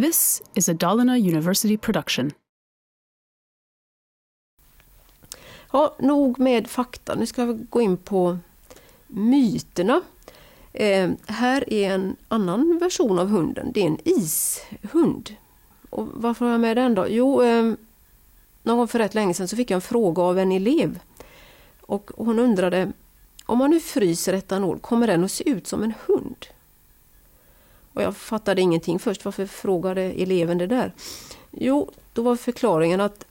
This is a Dalarna University production. Ja, nog med fakta. Nu ska vi gå in på myterna. Eh, här är en annan version av hunden. Det är en ishund. Och varför har jag med den då? Jo, eh, någon gång för rätt länge sedan så fick jag en fråga av en elev. Och hon undrade, om man nu fryser etanol, kommer den att se ut som en hund? Och jag fattade ingenting först. Varför frågade eleven det där? Jo, då var förklaringen att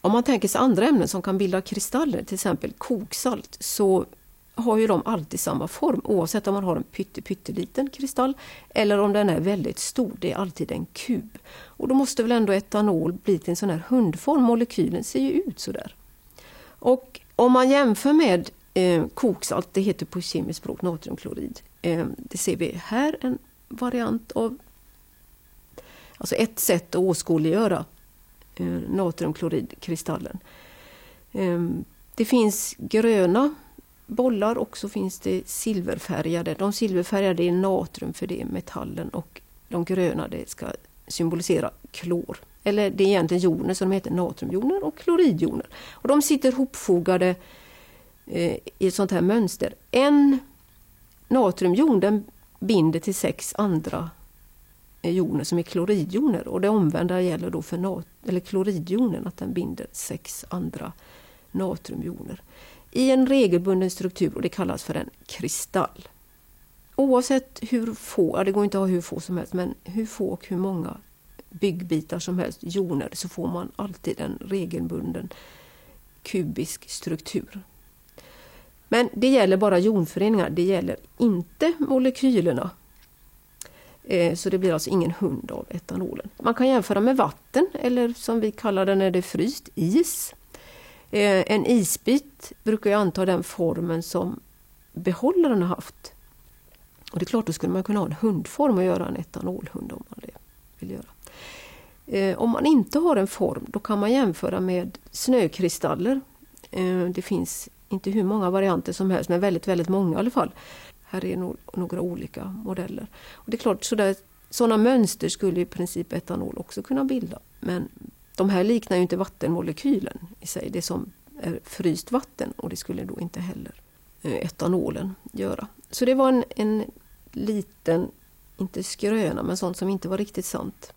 om man tänker sig andra ämnen som kan bilda kristaller, till exempel koksalt, så har ju de alltid samma form oavsett om man har en pytte, pytteliten kristall eller om den är väldigt stor. Det är alltid en kub. Och då måste väl ändå etanol bli till en sån här hundform. Molekylen ser ju ut sådär. Och om man jämför med eh, koksalt, det heter på kemiskt språk natriumklorid. Eh, det ser vi här en variant av Alltså ett sätt att åskådliggöra eh, natriumkloridkristallen. Eh, det finns gröna bollar och så finns det silverfärgade. De silverfärgade är natrium för det är metallen och de gröna det ska symbolisera klor. Eller det är egentligen joner som heter natriumjoner och kloridjoner. Och de sitter hopfogade eh, i ett sånt här mönster. En natriumjon den binder till sex andra eh, joner som är kloridjoner och det omvända gäller då för nat eller kloridjonen att den binder sex andra natriumjoner i en regelbunden struktur och det kallas för en kristall. Oavsett hur få, det går inte att ha hur få som helst, men hur få och hur många byggbitar som helst, joner, så får man alltid en regelbunden kubisk struktur. Men det gäller bara jonföreningar, det gäller inte molekylerna. Eh, så det blir alltså ingen hund av etanolen. Man kan jämföra med vatten eller som vi kallar det när det är fryst, is. Eh, en isbit brukar ju anta den formen som behållaren har haft. Och det är klart, då skulle man kunna ha en hundform och göra en etanolhund om man det vill göra. Eh, om man inte har en form, då kan man jämföra med snökristaller. Det finns inte hur många varianter som helst, men väldigt, väldigt många i alla fall. Här är no några olika modeller. Och det är klart, sådär, sådana mönster skulle i princip etanol också kunna bilda. Men de här liknar ju inte vattenmolekylen i sig, det som är fryst vatten och det skulle då inte heller eh, etanolen göra. Så det var en, en liten, inte skröna, men sånt som inte var riktigt sant.